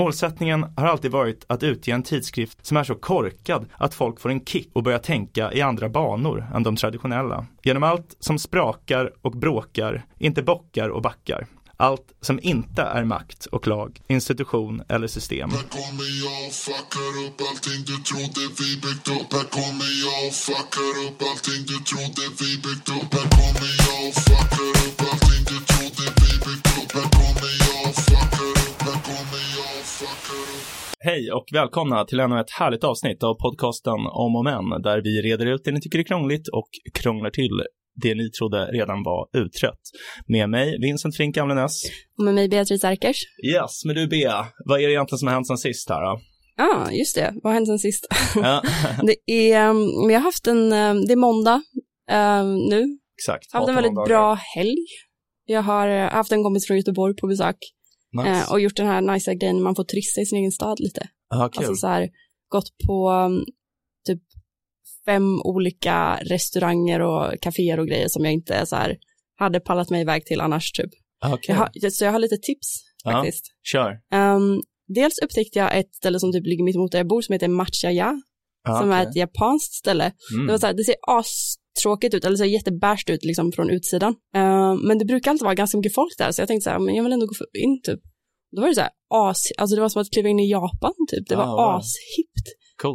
Målsättningen har alltid varit att utge en tidskrift som är så korkad att folk får en kick och börjar tänka i andra banor än de traditionella. Genom allt som sprakar och bråkar, inte bockar och backar. Allt som inte är makt och lag, institution eller system. Här kommer jag och fuckar upp allting du trodde vi byggt upp Här kommer jag och fuckar upp allting du trodde vi byggt upp Här kommer jag och fuckar upp Hej och välkomna till ännu ett härligt avsnitt av podcasten Om och Men där vi reder ut det ni tycker är krångligt och krånglar till det ni trodde redan var utrett. Med mig Vincent Frink Amlenäs. Och med mig Beatrice Erkers. Yes, men du Bea, vad är det egentligen som har hänt sen sist här då? Ja, ah, just det. Vad har hänt sen sist? Ja, det är, um, vi har haft en, um, det är måndag um, nu. exakt. Jag har haft en väldigt bra helg. Jag har uh, haft en kompis från Göteborg på besök Nice. uh, och gjort den här nice grejen när man får turista i sin egen stad lite. Ja, kul. Alltså så här, gått på um, typ fem olika restauranger och kaféer och grejer som jag inte så här hade pallat mig iväg till annars typ. Kul. Jag har, så jag har lite tips faktiskt. Kör. Um, dels upptäckte jag ett ställe som typ ligger mitt emot där jag bor som heter Machaya, Ja, som är okej. ett japanskt ställe. Mm. Det, var så här, det ser astråkigt ut, eller så jättebärst ut liksom från utsidan. Uh, men det brukar alltid vara ganska mycket folk där, så jag tänkte så här, men jag vill ändå gå in typ. Då var det så här, as, alltså det var som att kliva in i Japan typ, det var Ah, wow. ashippt.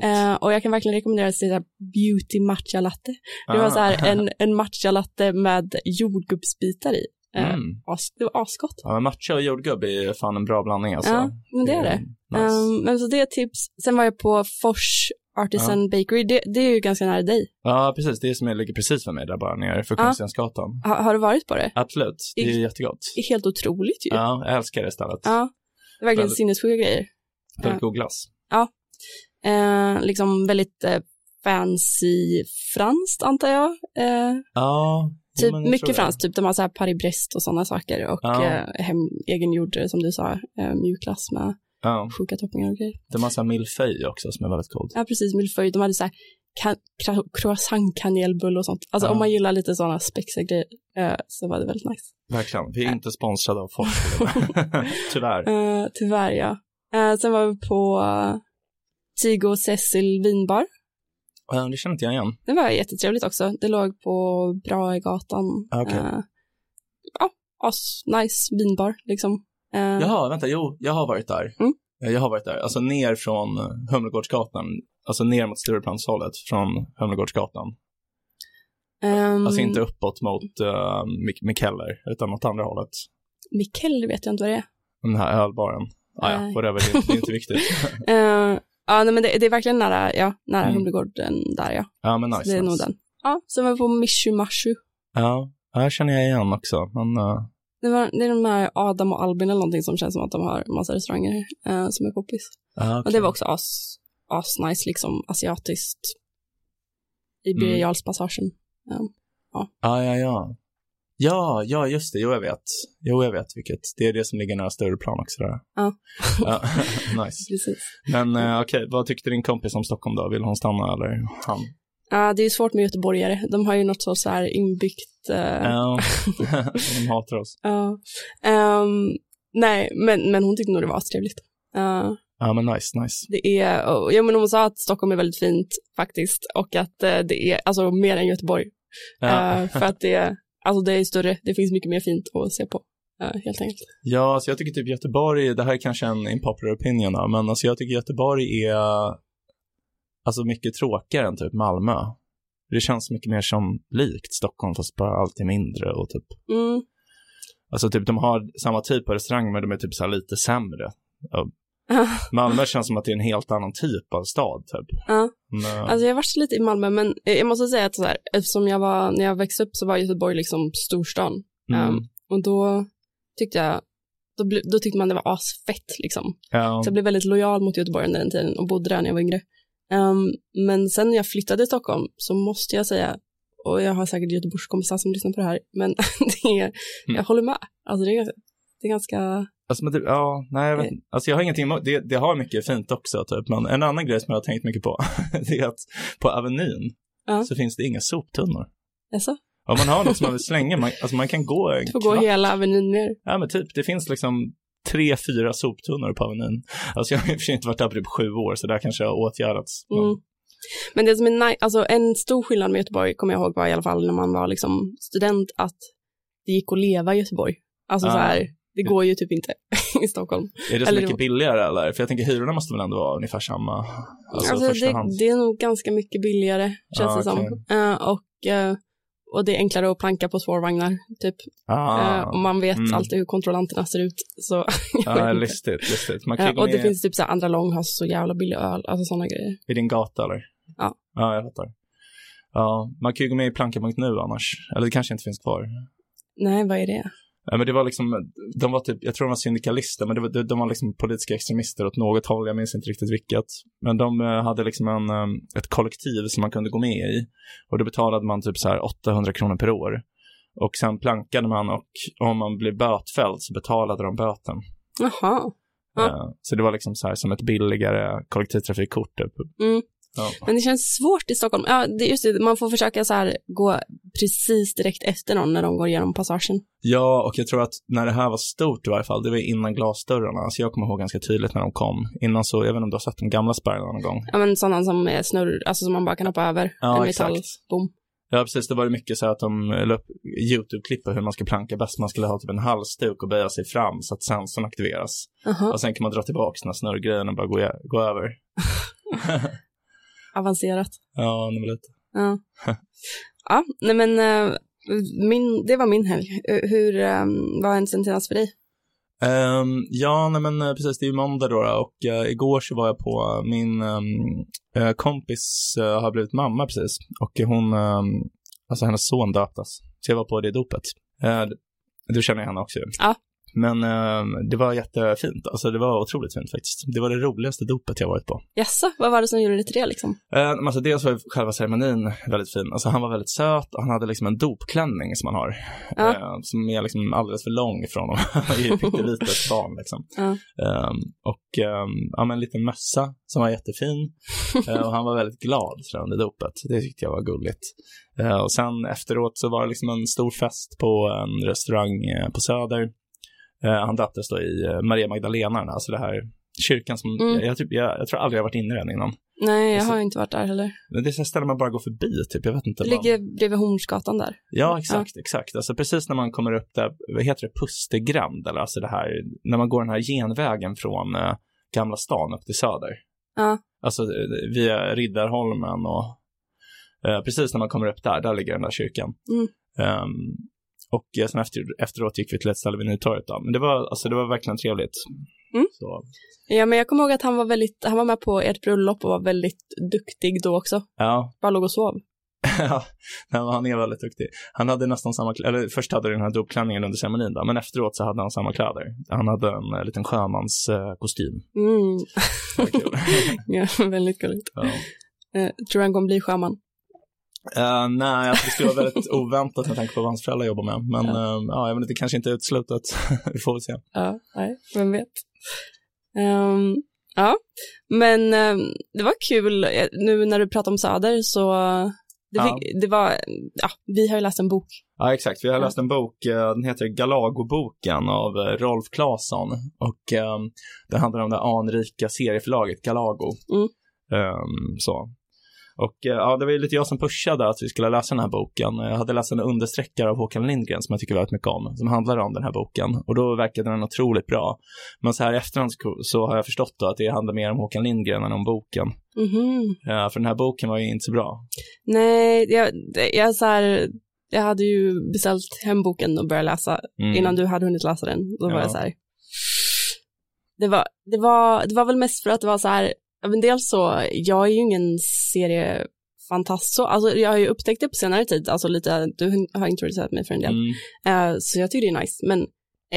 Eh, och jag kan verkligen rekommendera att det är beauty matcha latte. Det var Ah. så här en, en matcha latte med jordgubbsbitar i. Eh, Mm. as, det var asgott. Ja, matcha och jordgubb är fan en bra blandning alltså. Ja, men det är det. Nice. Um, men så det är tips. Sen var jag på Fors Artisan Bakery. Det, det är ju ganska nära dig. Ja, precis. Det är som jag ligger precis för mig där bara nere för Ja. Kungstensgatan. Ha, har du varit på det? Absolut. Det är I- jättegott. Det är helt otroligt ju. Ja. Ja, jag älskar det stället. Det är verkligen Väldigt- sinnessjuka grejer. Väldigt god glass. Eh, liksom väldigt eh, fancy franskt antar jag. Eh, Ja. typ jag mycket det. franskt, typ de har så här Paris-Brest och sådana saker och Ja. eh, hem, egengjord, som du sa, eh, mjukglass med Ja. sjuka toppingar och grejer. De har så här millefeuille också som är väldigt god. Ja, precis, millefeuille. De hade så här croissant-kanelbulle och sånt. Alltså Ja. om man gillar lite sådana spexiga grejer eh, så var det väldigt nice. Verkligen. Vi är inte sponsrade av Fors. Tyvärr. Eh, tyvärr ja. Eh, sen var vi på uh, Tigo och Cecil vinbar. Ja, det känner inte jag igen. Det var jättetrevligt också. Det låg på Brahegatan. Okej. Eh, ja, as nice vinbar liksom. Eh, Jaha, vänta. Jo, jag har varit där. Mm. Ja, Jag har varit där. Alltså ner från eh, Humlegårdsgatan. Alltså ner mot Stureplanshållet från Humlegårdsgatan. ehm, Alltså inte uppåt mot uh, Mikeller, utan åt andra hållet. Mikkel vet jag inte vad det är. Den här ölbaren. Ah, ja, whatever, det, är- det är inte viktigt. Eh, ja, nej, men det, det är verkligen nära, ja, nära Mm. Humlegården där ja. Ja, men Så nice. det är nog nice. den. Ja, sen var vi på Mishu Mashu. Ja, här känner jag igen också. Men, Det, var, det är de här Adam och Albin eller någonting som känns som att de har massa restauranger eh, som är poppis. ja, Och okej. det var också as, as nice liksom asiatiskt. I Mm. Birger Jarlspassagen. Ja. Ja, ja, ja. Ja, ja, just det. Jo, jag vet. Jo, jag vet vilket. Det är det som ligger nära Stureplan också där. Ja. ja nice. Precis. Men eh, okej, vad tyckte din kompis om Stockholm då? Vill hon stanna eller han? Ja, det är svårt med göteborgare. De har ju något så så här inbyggt. eh, Ja, de hatar oss. ja. Ehm, nej, men, men hon tyckte nog det var trevligt. Ja, men nice, nice. det är, och, ja men hon sa att Stockholm är väldigt fint faktiskt och att eh, det är alltså mer än Göteborg. Ja, Eh, för att det är, alltså det är större, det finns mycket mer fint att se på. eh, helt enkelt. ja alltså jag tycker typ Göteborg, det här är kanske en impopular opinion men alltså jag tycker Göteborg är alltså mycket tråkigare än typ Malmö. Det känns mycket mer som likt Stockholm fast bara allt är mindre och typ Mm. Alltså typ de har samma typ av restaurang men de är typ så här lite sämre. Malmö känns som att det är en helt annan typ av stad typ. Ja. Men, Alltså jag har varit lite i Malmö men jag måste säga att så här, eftersom jag var, när jag växte upp så var Göteborg liksom storstan. mm, Um, och då tyckte jag, då, då tyckte man det var asfett liksom. ja, Så jag blev väldigt lojal mot Göteborg under den tiden och bodde där när jag var yngre. Um, men sen när jag flyttade till Stockholm så måste jag säga, och jag har säkert Göteborgskompisar som lyssnar på det här, men det är, jag håller med. Alltså det är, det är ganska, alltså, men ja, nej jag vet inte. Alltså jag har ingenting emot, det, det har mycket fint också typ. Men en annan grej som jag har tänkt mycket på, det är att på Avenyn Ja. så finns det inga soptunnor. alltså, Om man har något som man vill slänga, man, alltså man kan gå en du får gå kvart. hela Avenyn ner. Ja men typ, det finns liksom tre, fyra soptunnor på Avenyn. Alltså jag har i och för sig inte varit där på typ sju år, så där kanske har åtgärdats. Men- Mm. Men det som är nice, alltså en stor skillnad med Göteborg kommer jag ihåg var i alla fall när man var liksom student att det gick att leva i Göteborg. Alltså Ah. så här, det går ju typ inte i Stockholm. Är det så Eller mycket det- billigare eller? För jag tänker hyrorna måste väl ändå vara ungefär samma? Alltså, Alltså, det, det är nog ganska mycket billigare känns Ah, det som. okej. Eh, och, eh, och det är enklare att planka på spårvagnar typ. Ah, Eh, och man vet mm. alltid hur kontrollanterna ser ut. Så, inte. listigt, listigt. Man kan Eh, och det finns typ så här andra lång har så jävla billig öl, alltså sådana grejer. i din gata eller? Ja. Ja, jag fattar. Ja, man kan ju gå med i planka.nu annars. Eller det kanske inte finns kvar. Nej, vad är det? Ja, men det var liksom, de var typ, jag tror de var syndikalister, men var, de, de var liksom politiska extremister åt något håll, jag minns inte riktigt vilket. Men de eh, hade liksom en, eh, ett kollektiv som man kunde gå med i. Och då betalade man typ så här 800 kronor per år. Och sen plankade man och om man blev bötfälld så betalade de böten. Jaha. Ja. Eh, Så det var liksom så här som ett billigare kollektivtrafikkort. Typ. Mm. Ja. Men det känns svårt i Stockholm. Ja, det just det, man får försöka så här gå precis direkt efter någon när de går igenom passagen. Ja, och jag tror att när det här var stort i varje fall, det var innan glasdörrarna. Alltså jag kommer ihåg ganska tydligt när de kom. Innan så, jag vet inte om du har sett de gamla spärrarna någon gång? Ja, men sådana som är snurr, alltså som man bara kan hoppa över. Ja, en exakt. metallbom. Ja, precis. Det var mycket så att de la upp YouTube-klipp på hur man ska planka bäst. Man skulle ha typ en halsduk och böja sig fram så att sensorn aktiveras. Jaha, Och sen kan man dra tillbaka den här snurrgrejen och bara gå, gå över. avancerat. Ja, det var lite. Ja. ja, nej men eh, min, det var min helg. Eh, Hur eh, var en sentenans för dig? Ehm, ja, nej men eh, precis, det är ju måndag då, och eh, igår så var jag på min ehm, eh, kompis uh, har blivit mamma precis och hon, ehm, alltså hennes son döptes. Så jag var på det dopet. Uh, du känner henne också ju. Ja. Men ehm, det var jättefint, alltså det var otroligt fint faktiskt. Det var det roligaste dopet jag varit på. Jaså, vad var det som gjorde det till det liksom? Men alltså dels var själva ceremonin väldigt fin. Alltså han var väldigt söt och han hade liksom en dopklänning som han har. Ja. eh, som är liksom alldeles för lång från honom. Han är ju pyttelitet barn liksom. Ja. Ehm, och um, ja, men en liten mössa som var jättefin. Eh, och han var väldigt glad tror jag, under dopet. Det tyckte jag var gulligt. Eh, och sen efteråt så var det liksom en stor fest på en restaurang eh, på Söder. Eh, han döptes då i eh, Maria Magdalena, alltså det här kyrkan som, Mm. jag, jag, typ, jag, jag tror aldrig jag varit inne i den innan. Nej, jag Alltså- har inte varit där heller. Men det är så ställen man bara går förbi, typ. Jag vet inte. Det man- ligger bredvid Hornsgatan där. Ja, exakt, exakt. Alltså precis när man kommer upp där, vad heter det, Pustergränd, eller alltså det här, när man går den här genvägen från eh, Gamla stan upp till Söder. Ja. Alltså eh, via Riddarholmen och eh, precis när man kommer upp där, där ligger den där kyrkan. Mm. Ehm, och eh, sen efter, efteråt gick vi till ett ställe vid Nytorget då. Men det var, alltså det var verkligen trevligt. Mm. Så, Ja, men jag kommer ihåg att han var väldigt, han var med på ert bröllop och var väldigt duktig då också. ja, Bara låg och sov. Ja, han är väldigt duktig. Han hade nästan samma kläder, eller först hade han den här dopklänningen under ceremonin då, men efteråt så hade han samma kläder. Han hade en eh, liten sjömanskostym. Eh. Mm. Ja, väldigt gulligt. ja. Eh, tror han kommer bli sjöman? Eh, nej, alltså det skulle vara väldigt oväntat med tanke på vad hans föräldrar jobbar med. Men Ja. ja, ja jag vet inte, det kanske inte är uteslutet. Vi får väl se. Ja, nej, vem vet. Ehm, ja, men ehm, det var kul. Eh, Nu när du pratar om Söder så det, Ja. fick, det var, ja, vi har ju läst en bok. Ja, exakt. Vi har Ja. läst en bok, den heter Galago-boken av Rolf Claesson. Och eh, den handlar om det anrika serieförlaget Galago. Mm. Så. Och eh, ja, det var ju lite jag som pushade att vi skulle läsa den här boken. Jag hade läst en understreckare av Håkan Lindgren som jag tycker väldigt mycket om, som handlar om den här boken. Och då verkade den otroligt bra. Men så här i efterhand så- har jag förstått då att det handlar mer om Håkan Lindgren än om boken. Mhm. Ja, för den här boken var ju inte så bra. Nej, jag, jag, så här, jag hade ju beställt hem boken och börjat läsa Mm. innan du hade hunnit läsa den. Då var Ja. jag så här. Det var, det, var, det var väl mest för att det var så här, ja, men dels så, jag är ju ingen seriefantast så, alltså jag har ju upptäckt det på senare tid, alltså lite, du har introducerat mig för en del. Mm. Eh, så jag tycker det är nice, men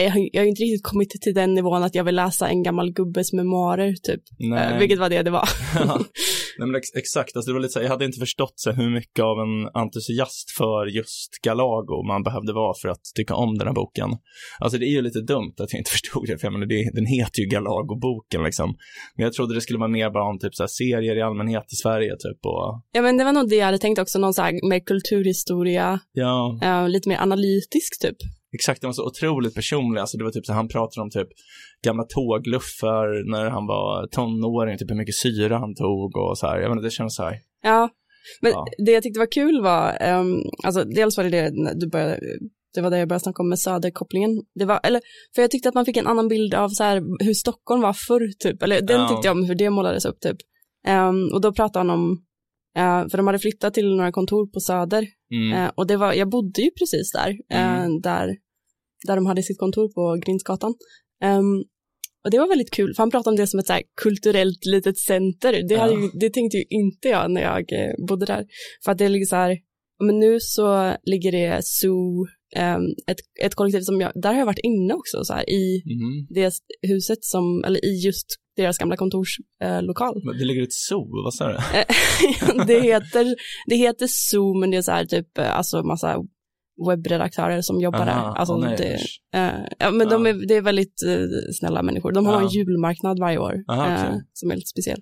jag har, jag har inte riktigt kommit till den nivån att jag vill läsa en gammal gubbes memoarer typ, Nej. Eh, vilket var det det var. Ja. Nej, men ex exakt, alltså det var lite så här, jag hade inte förstått så här, hur mycket av en entusiast för just Galago man behövde vara för att tycka om den här boken. Alltså det är ju lite dumt att jag inte förstod det, för jag menar, det, den heter ju Galago-boken liksom. Men jag trodde det skulle vara mer bara om typ så här, serier i allmänhet i Sverige typ och ja men det var nog det jag hade tänkt också, någon så här med kulturhistoria, ja, eh, lite mer analytisk typ. Exakt, den var så otroligt personlig. Alltså det var typ så han pratade om typ gamla tågluffar när han var tonåring, typ hur mycket syra han tog och så här. Jag menar, det känns så här. Ja, men Ja. det jag tyckte var kul var, ehm, alltså dels var det det du började, det var det jag började snacka om med söderkopplingen. Det var, eller, för jag tyckte att man fick en annan bild av så här, hur Stockholm var förr typ, eller den Ja. tyckte jag om hur det målades upp typ. Ehm, och då pratade han om, eh, för de hade flyttat till några kontor på Söder, Mm. Eh, och det var, jag bodde ju precis där, eh, Mm. där, där de hade sitt kontor på Grindsgatan. Ehm, och det var väldigt kul, för han pratade om det som ett så här kulturellt litet center. Det, hade ju, det tänkte ju inte jag när jag eh, bodde där. För att det ligger så här, men nu så ligger det zoo, ehm, ett, ett kollektiv som jag, där har jag varit inne också, så här, i Mhm. det huset som, eller i just deras gamla kontorslokal. Men Det ligger ett zoo, vad sa du? det, heter, det heter Zoom, men det är så här typ, eh, alltså massa webbredaktörer som jobbar där. Aha, Alltså åh nej, det, eh, ja, men de Ja. är, det är väldigt eh, snälla människor. De har Ja. en julmarknad varje år Aha, eh, okej. som är lite speciell.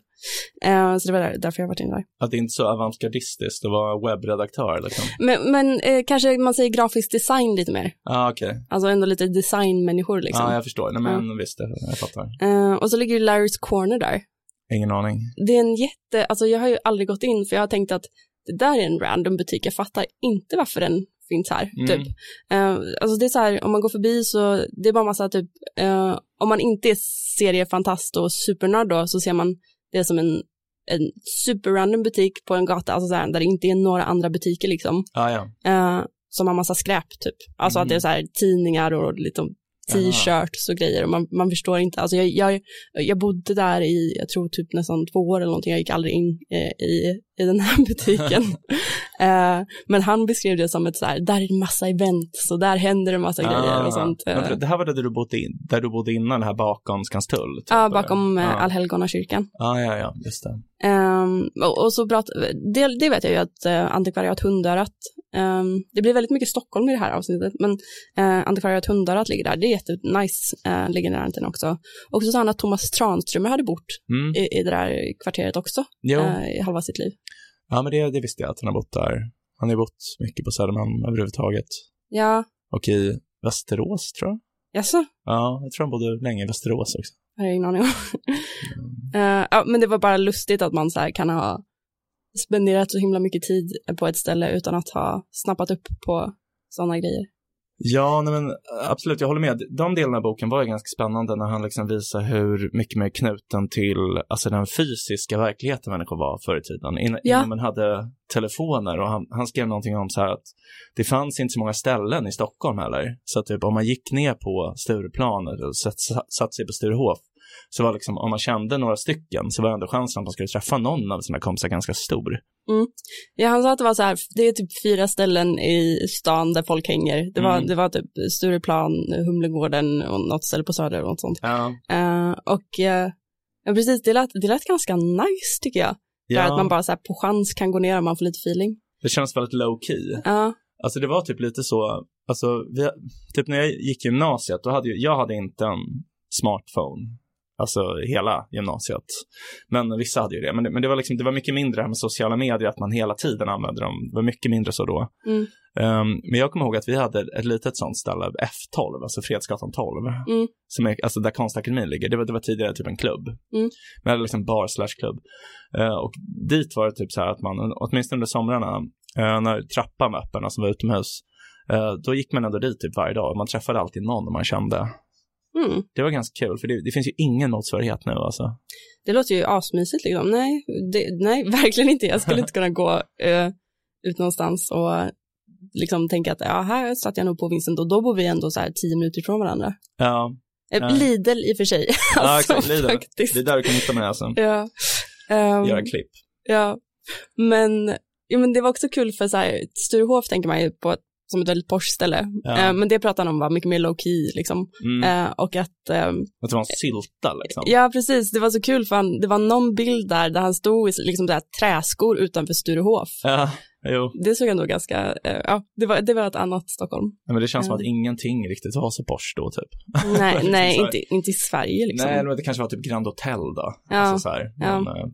Eh, så det var där, därför jag varit inne där. Att det är inte så avantgardistiskt att vara webbredaktör liksom. Men, men eh, kanske man säger grafisk design lite mer. Ja, ah, okej. Alltså ändå lite designmänniskor Ja, liksom. ah, jag förstår. Nej, men visst, det- jag fattar. Eh, och så ligger ju Larry's Corner där. Ingen aning. Det är en jätte, alltså jag har ju aldrig gått in för jag har tänkt att det där är en random butik, jag fattar inte varför den finns här. Mm. Typ. Eh, alltså det är så här, om man går förbi så det är bara massa typ, eh, om man inte är seriefantast och supernörd då så ser man det som en, en superrandom butik på en gata, alltså så här, där det inte är några andra butiker liksom, Ah, ja. eh, som har massa skräp typ. Alltså att det är så här tidningar och lite t-shirts och grejer och man, man förstår inte, alltså jag, jag, jag bodde där i, jag tror typ nästan två år eller någonting, jag gick aldrig in eh, i, i den här butiken. eh, men han beskrev det som ett så här, där är det massa event, så där händer det massa grejer och sånt. Ah. Men Eh, det- här var där du bodde, in, där du bodde innan, det här bakom Skanstull? Typ, Ja, bakom eh, Ja. Allhelgonakyrkan. Ja, ja, ja, just det. Um, och, och så prat, det, det vet jag ju att uh, Antikvariat Hundörat, ehm, det blir väldigt mycket Stockholm i det här avsnittet, men uh, Antikvariat Hundörat ligger där, det är jättenice, uh, ligger nära den också. Och så sa han att Thomas Tranströmer hade bott Mm. i, i det där kvarteret också, eh, i halva sitt liv. Ja, men det, det visste jag att han har bott där. Han har bott mycket på Södermalm överhuvudtaget. Ja, Och i Västerås, tror jag. jaså? Ja, jag tror han bodde länge i Västerås också. Det har jag ingen aning om. Eh, ja, men det var bara lustigt att man så här kan ha spenderat så himla mycket tid på ett ställe utan att ha snappat upp på sådana grejer. Ja, nej men absolut, jag håller med. De delarna av boken var ju ganska spännande när han liksom visar hur mycket mer knuten till alltså den fysiska verkligheten människor var förr i tiden. Innan, Ja. innan man hade telefoner och han, han skrev någonting om så här att det fanns inte så många ställen i Stockholm heller. Så typ om man gick ner på Stureplan eller satt, satt sig på Sturehof så var liksom, om man kände några stycken så var ändå chansen att man skulle träffa någon av sina kompisar ganska stor. Ja, han sa att det var så här, det är typ fyra ställen i stan där folk hänger. Det var, Mm. det var typ Stureplan, Humlegården och något ställe på Söder och något sånt. Ja, Eh, och eh, ja, precis, det lät, det lät ganska nice tycker jag. För att man bara så här på chans kan gå ner om man får lite feeling. det känns väldigt low key. Ja, Alltså det var typ lite så, alltså vi, typ när jag gick gymnasiet, då hade ju, jag hade inte en smartphone. Alltså hela gymnasiet. Men vissa hade ju det. Men det, men det var liksom, det var mycket mindre här med sociala medier, att man hela tiden använde dem. Det var mycket mindre så då. Mm. Ehm, men jag kommer ihåg att vi hade ett litet sånt ställe, F12, alltså Fredsgatan 12. Mm. Som är, alltså där Konstakademin ligger. Det var, det var tidigare typ en klubb. Mm. Men liksom bar slash klubb. Eh, och dit var det typ så här att man, åtminstone under somrarna, eh, när trappan var öppen, alltså var utomhus, eh, då gick man ändå dit typ varje dag. Man träffade alltid någon man kände. Mm. Det var ganska kul, för det, det finns ju ingen motsvarighet nu alltså. det låter ju asmysigt liksom. Nej, det, nej, verkligen inte. Jag skulle inte kunna gå eh, ut någonstans och liksom tänka att ja, här satt jag nog på Vincent och då bor vi ändå så här tio minuter ifrån varandra. Ja, Eh, Ja. Lidl i och för sig. ja Alltså, exakt. Lidl. faktiskt. Det är där du kan hitta mig alltså. Ja. Ehm, Göra klipp. Ja, men, ja, men det var också kul för så här, Sturehof tänker man ju på ett, som ett väldigt Porsche ställe. Ja. Eh, men det pratade han om var mycket mer low key liksom. Mm. Eh, och att, ehm, Att det var en sylta liksom. ja precis, det var så kul för han, det var någon bild där, där han stod i liksom där träskor utanför Sturehof. Ja, jo. Det såg ändå ganska, eh, ja, det var, det var ett annat Stockholm. Ja, men det känns som Ja. att ingenting riktigt var så Porsche då typ. Nej, Liksom nej inte, inte i Sverige liksom. Nej, men det kanske var typ Grand Hotel då. Ja, Alltså så här. ja. Men, eh,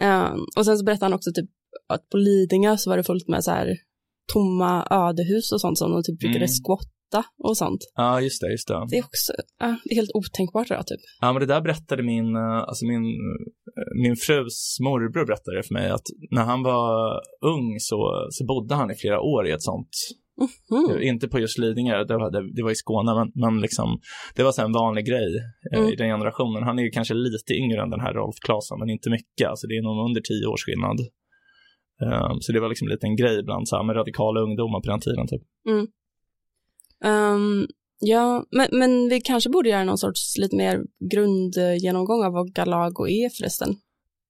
Eh, och sen så berättade han också typ att på Lidingö så var det fullt med så här tomma ödehus och sånt som de typ brukade Mm. squatta och sånt. Ja, just det, just det. Det är också ja, det är helt otänkbart tror jag typ. Ja, men det där berättade min, eh, alltså min, eh, min frus morbror berättade för mig att när han var ung så, så bodde han i flera år i ett sånt Mm. Inte på just Lidingö, det var, det, det var i Skåne, men, men liksom, det var så en vanlig grej eh, Mm. i den generationen. Han är ju kanske lite yngre än den här Rolf Claesson, men inte mycket. Alltså det är nog under tio års skillnad. Eh, så det var liksom en liten grej bland så här, med radikala ungdomar på den tiden. Typ. Ehm, ja, men, men vi kanske borde göra någon sorts lite mer grundgenomgång av vad Galago är förresten.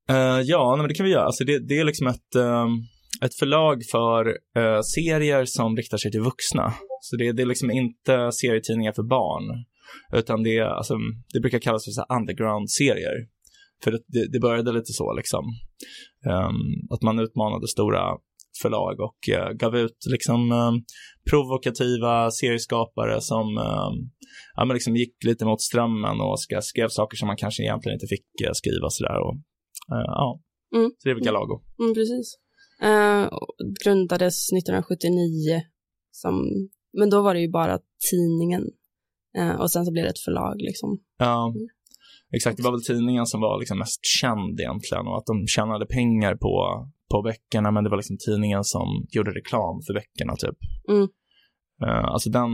Eh, ja, nej, men det kan vi göra. Alltså det, det är liksom ett, ehm, ett förlag för eh, serier som riktar sig till vuxna. Så det, det är liksom inte serietidningar för barn, utan det, alltså, det brukar kallas för underground-serier. För det, det började lite så, liksom. Ehm, att man utmanade stora förlag och eh, gav ut liksom ehm, provokativa serieskapare som ehm, ja, men liksom gick lite mot strömmen och skrev saker som man kanske egentligen inte fick eh, skriva sådär. Och, eh, ja, Mm. så det är väl Galago. Mm, precis. Uh, grundades 1979, som, men då var det ju bara tidningen. Eh, och sen så blev det ett förlag liksom. Ja, Mm. Exakt. Det var väl tidningen som var liksom mest känd egentligen och att de tjänade pengar på, på böckerna, men det var liksom tidningen som gjorde reklam för böckerna typ. Mm. Eh, alltså den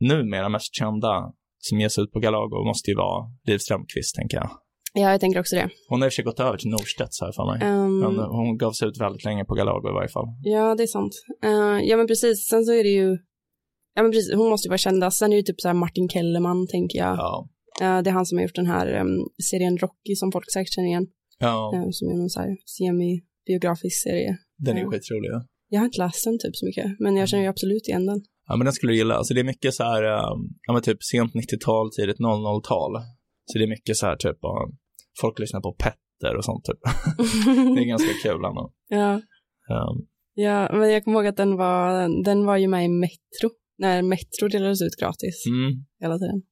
numera mest kända som ges ut på Galago måste ju vara Liv Strömquist, tänker jag. Ja, jag tänker också det. Hon har i och för sig gått över till Norstedts här för mig. Ehm, Men hon gav sig ut väldigt länge på Galago i varje fall. Ja, det är sant. Eh, ja, men precis. Sen så är det ju, ja men precis, hon måste ju vara kändast. Sen är det ju typ så här Martin Kellerman, tänker jag. Ja. Eh, det är han som har gjort den här em, serien Rocky som folk säkert känner igen. Ja, eh, som är någon så här semi-biografisk serie. den är ja. skitrolig. Ja. Jag har inte läst den typ så mycket, men jag känner ju absolut igen den. Ja, men den skulle du gilla. Alltså det är mycket så här, um, ja men typ sent 90-tal, tidigt 00-tal. Så det är mycket så här typ, uh, folk lyssnar på Petter och sånt typ. det är ganska kul ändå. ja. Um, ja, men jag kommer ihåg att den var, den var ju med i Metro, när Metro delades ut gratis mm, hela tiden.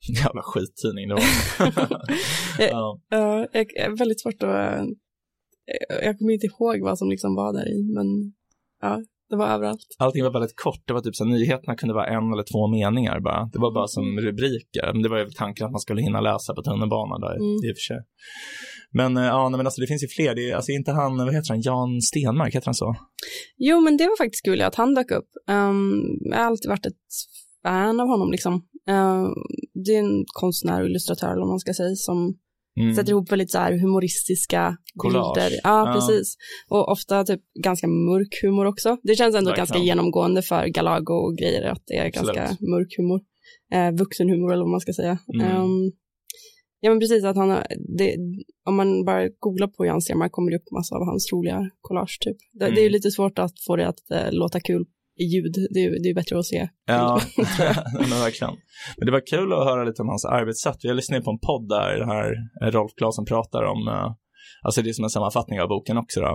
jävla skittidning det var. ja, Ja, jag är väldigt svårt att, eh, jag kommer inte ihåg vad som liksom var där i, men ja, det var överallt. allting var väldigt kort. Det var typ så här, nyheterna kunde vara en eller två meningar bara. Det var bara som rubriker. Men det var ju tanken att man skulle hinna läsa på tunnelbanan där Mm. i och för sig. Men eh, ja, nej, men alltså det finns ju fler. Det är, alltså inte han, vad heter han, Jan Stenmark, heter han så? Jo, men det var faktiskt kul att han dök upp. Um, jag har alltid varit ett fan av honom liksom. Uh, det är en konstnär och illustratör, eller man ska säga, som Mm. sätter ihop väldigt så här humoristiska Collage. bilder. Ja, Ja. precis. Och ofta typ ganska mörk humor också. Det känns ändå Verkligen. ganska genomgående för Galago och grejer, att det är Absolut. ganska mörk humor. Eh, vuxenhumor eller vad man ska säga. Mm. Ehm, ja, men precis att han har, det, om man bara googlar på Jan Stenmark kommer det upp massa av hans roliga collage typ. Det, det är ju Mm. lite svårt att få det att eh, låta kul i ljud. Det, är det är bättre att se. Ja, men verkligen. Men det var kul att höra lite om hans arbetssätt. Vi har lyssnat på en podd där den här Rolf Claesson pratar om, eh, alltså det är som en sammanfattning av boken också då.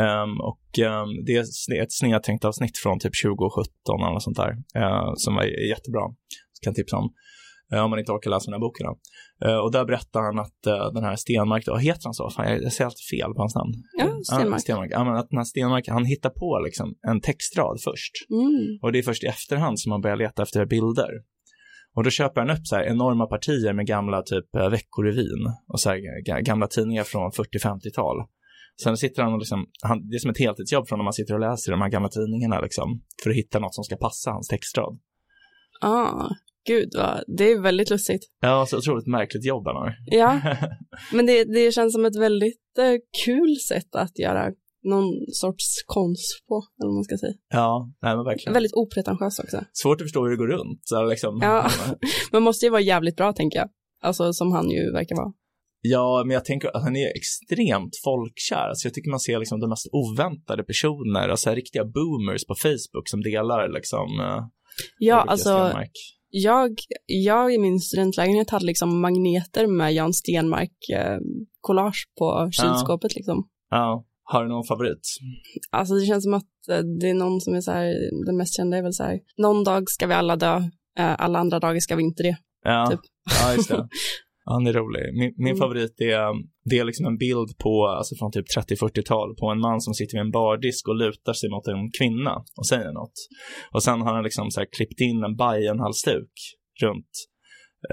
Ehm, och ehm, det är ett snedtänkt avsnitt från typ 2017 eller något sånt där, eh, som var jättebra. Så kan jag tipsa om. Eh, om man inte orkar läsa den här. Då. Eh, och där berättar han att eh, den här Stenmark, då, heter han så? Fan, jag, säger alltid fel på hans namn. Ja, Stenmark. Stenmark. Ja, men att den här Stenmark, han hittar på liksom en textrad först. Mm. Och det är först i efterhand som man börjar leta efter bilder. Och då köper han upp så här enorma partier med gamla typ Veckorevyn och så här ga- gamla tidningar från 40-50-tal. Sen sitter han och liksom, han, det är som ett heltidsjobb från när man sitter och läser de här gamla tidningarna liksom, för att hitta något som ska passa hans textrad. Ah, gud vad, det är väldigt lustigt. Ja, så otroligt märkligt jobb han har. Ja, men det, det känns som ett väldigt eh, kul sätt att göra någon sorts konst på, eller vad man ska säga. ja, nej men verkligen. Väldigt opretentiös också. Svårt att förstå hur det går runt. Liksom. Ja. Man måste ju vara jävligt bra, tänker jag. Alltså som han ju verkar vara. Ja, men jag tänker att han är extremt folkkär. Alltså jag tycker man ser liksom de mest oväntade personer, alltså riktiga boomers på Facebook som delar liksom. eh, Ja, alltså Stenmark. Jag, jag i min studentlägenhet hade liksom magneter med Jan Stenmark eh, på kylskåpet liksom. Ja, har du någon favorit? Alltså det känns som att eh, det är någon som är så här, den mest kända är väl så här, någon dag ska vi alla dö, eh, alla andra dagar ska vi inte det. Ja, Typ. ja just det. Han är rolig. Min, min Mm. favorit är, det är liksom en bild på, alltså från typ 30-40-tal, på en man som sitter vid en bardisk och lutar sig mot en kvinna och säger något. Och sen har han liksom så här klippt in en Bajen-halsduk runt,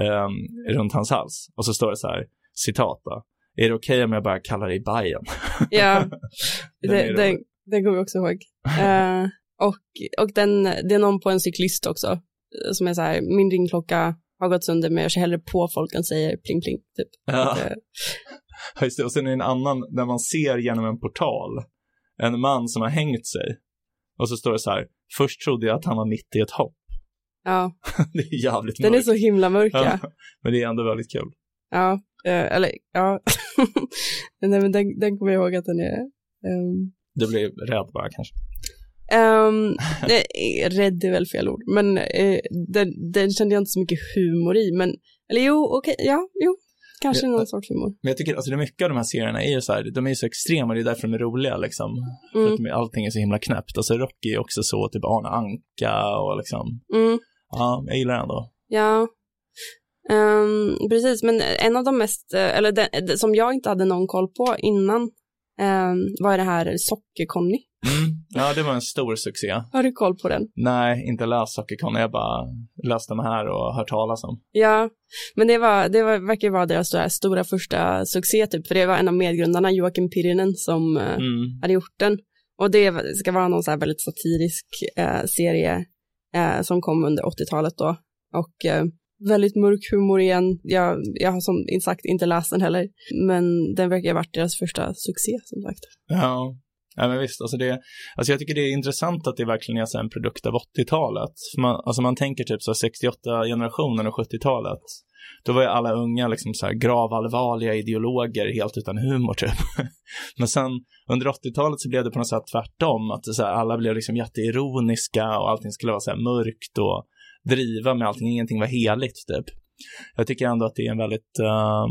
ehm, runt hans hals. Och så står det så här, citat då. Är det okej om jag bara kallar dig Bajen? Ja, Den den, den kommer jag också ihåg. Eh, och och den, det är någon på en cyklist också, eh, som är så här, min ringklocka har gått sönder men jag kör hellre på folk än säger pling pling. Typ. Ja. Eh, Just det, och sen är det en annan där man ser genom en portal en man som har hängt sig. Och så står det så här, först trodde jag att han var mitt i ett hopp. ja, det är jävligt den är mörkt. så himla mörk. Ja. Men det är ändå väldigt kul. Ja, eh, eller ja. Nej, men den, den kommer jag ihåg att den är. ehm, Du blir rädd bara kanske. Um, rädd är väl fel ord, men eh, den, den kände jag inte så mycket humor i, men, eller jo, okej, ja, jo, kanske Ja, någon sorts humor. Men jag tycker, alltså det mycket av de här serierna är ju så här, de är ju så extrema, det är därför de är roliga liksom. För Mm, att de, allting är så himla knäppt. Alltså Rocky är också så, typ Arne Anka och liksom, mm, ja, jag gillar det ändå. ja, Ehm, precis, men en av de mest, eh, eller den, som jag inte hade någon koll på innan, um, var det här Socker-Conny. Mm. Ja, det var en stor succé. Har du koll på den? Nej, inte läst Sockercon, jag bara läst dem här och hört talas om. Ja, men det, var, det var, verkar vara deras stora, stora första succé, typ, för det var en av medgrundarna, Joakim Pirinen, som eh, Mm. hade gjort den. Och det ska vara någon så här väldigt satirisk eh, serie eh, som kom under 80-talet då. Och eh, väldigt mörk humor igen. Jag, jag har som sagt inte läst den heller. Men den verkar ha varit deras första succé som sagt. Ja. Ja men visst, alltså, det, alltså jag tycker det är intressant att det verkligen är en produkt av 80-talet. Man, alltså man tänker typ så 68-generationen och 70-talet. Då var ju alla unga liksom så här gravallvarliga ideologer helt utan humor typ. Men sen under 80-talet så blev det på något sätt tvärtom. Att så här, alla blev liksom jätteironiska och allting skulle vara så här mörkt och driva med allting. Ingenting var heligt typ. Jag tycker ändå att det är en väldigt, uh,